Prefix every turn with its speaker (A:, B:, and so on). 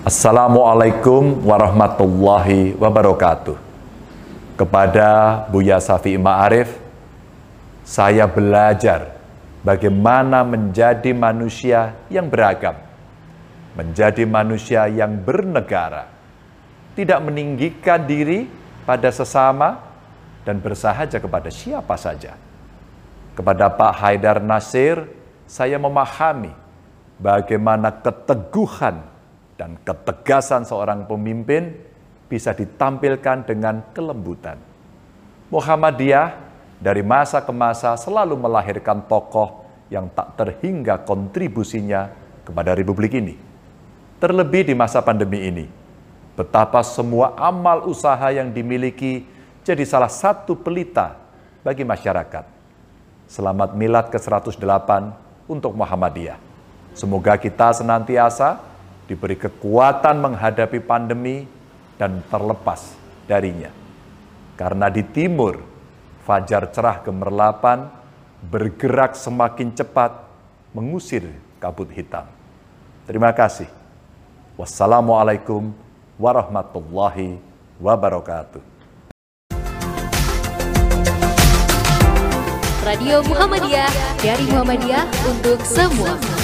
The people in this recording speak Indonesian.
A: Assalamualaikum warahmatullahi wabarakatuh. Kepada Buya Safi Ma'arif, saya belajar bagaimana menjadi manusia yang beragam, menjadi manusia yang bernegara, tidak meninggikan diri pada sesama, dan bersahaja kepada siapa saja. Kepada Pak Haidar Nasir, saya memahami bagaimana keteguhan dan ketegasan seorang pemimpin bisa ditampilkan dengan kelembutan. Muhammadiyah dari masa ke masa selalu melahirkan tokoh yang tak terhingga kontribusinya kepada republik ini. Terlebih di masa pandemi ini, betapa semua amal usaha yang dimiliki jadi salah satu pelita bagi masyarakat. Selamat milad ke-108 untuk Muhammadiyah. Semoga kita senantiasa diberi kekuatan menghadapi pandemi dan terlepas darinya. Karena di timur, fajar cerah gemerlapan bergerak semakin cepat mengusir kabut hitam. Terima kasih. Wassalamualaikum warahmatullahi wabarakatuh.
B: Radio Muhammadiyah dari Muhammadiyah untuk semua.